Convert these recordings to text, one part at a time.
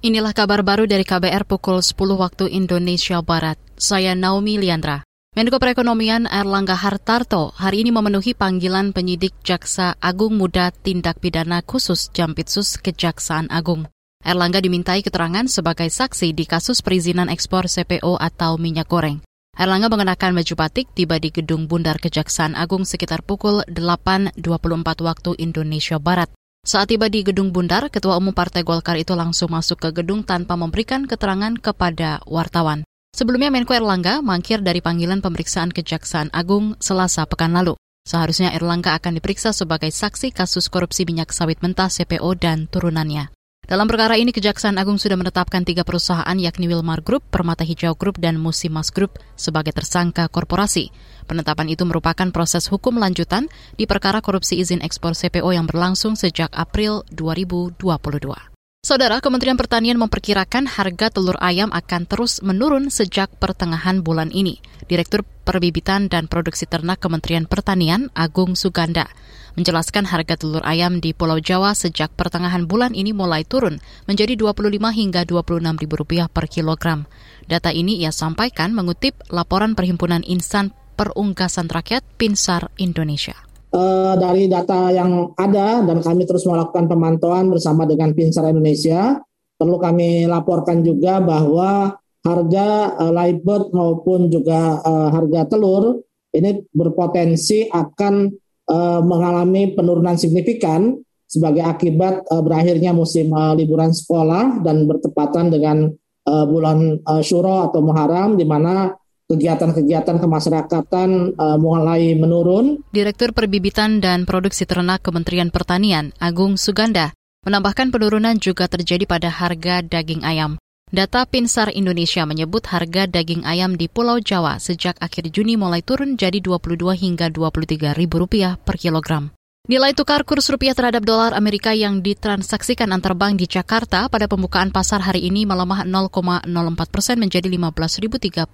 Inilah kabar baru dari KBR pukul 10 waktu Indonesia Barat. Saya Naomi Liandra. Menko Perekonomian Erlangga Hartarto hari ini memenuhi panggilan penyidik Jaksa Agung Muda Tindak Pidana Khusus Jampitsus Kejaksaan Agung. Erlangga dimintai keterangan sebagai saksi di kasus perizinan ekspor CPO atau minyak goreng. Erlangga mengenakan baju batik tiba di gedung Bundar Kejaksaan Agung sekitar pukul 8.24 waktu Indonesia Barat. Saat tiba di gedung Bundar, Ketua Umum Partai Golkar itu langsung masuk ke gedung tanpa memberikan keterangan kepada wartawan. Sebelumnya Menko Erlangga mangkir dari panggilan pemeriksaan Kejaksaan Agung Selasa pekan lalu. Seharusnya Erlangga akan diperiksa sebagai saksi kasus korupsi minyak sawit mentah CPO dan turunannya. Dalam perkara ini, Kejaksaan Agung sudah menetapkan tiga perusahaan yakni Wilmar Group, Permata Hijau Group, dan Musimas Group sebagai tersangka korporasi. Penetapan itu merupakan proses hukum lanjutan di perkara korupsi izin ekspor CPO yang berlangsung sejak April 2022. Saudara, Kementerian Pertanian memperkirakan harga telur ayam akan terus menurun sejak pertengahan bulan ini. Direktur Perbibitan dan Produksi Ternak Kementerian Pertanian, Agung Suganda, menjelaskan harga telur ayam di Pulau Jawa sejak pertengahan bulan ini mulai turun menjadi 25 hingga 26 ribu rupiah per kilogram. Data ini ia sampaikan mengutip laporan Perhimpunan Insan Perunggasan Rakyat Pinsar Indonesia. Uh, dari data yang ada dan kami terus melakukan pemantauan bersama dengan Pinsar Indonesia, perlu kami laporkan juga bahwa harga uh, live bird maupun juga uh, harga telur ini berpotensi akan uh, mengalami penurunan signifikan sebagai akibat uh, berakhirnya musim uh, liburan sekolah dan bertepatan dengan uh, bulan uh, Syuro atau Muharram di mana kegiatan-kegiatan kemasyarakatan uh, mulai menurun. Direktur Perbibitan dan Produksi Ternak Kementerian Pertanian, Agung Suganda, menambahkan penurunan juga terjadi pada harga daging ayam. Data Pinsar Indonesia menyebut harga daging ayam di Pulau Jawa sejak akhir Juni mulai turun jadi 22 hingga 23 ribu rupiah per kilogram. Nilai tukar kurs rupiah terhadap dolar Amerika yang ditransaksikan antar bank di Jakarta pada pembukaan pasar hari ini melemah 0,04 persen menjadi 15.034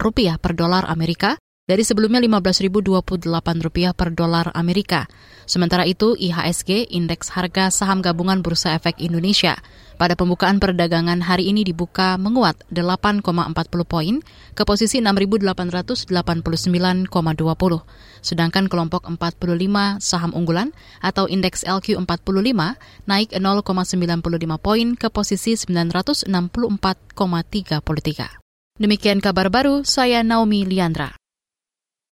rupiah per dolar Amerika dari sebelumnya Rp15.028 per dolar Amerika. Sementara itu, IHSG, Indeks Harga Saham Gabungan Bursa Efek Indonesia, pada pembukaan perdagangan hari ini dibuka menguat 8,40 poin ke posisi 6.889,20. Sedangkan kelompok 45 saham unggulan atau indeks LQ45 naik 0,95 poin ke posisi 964,33. Demikian kabar baru, saya Naomi Liandra.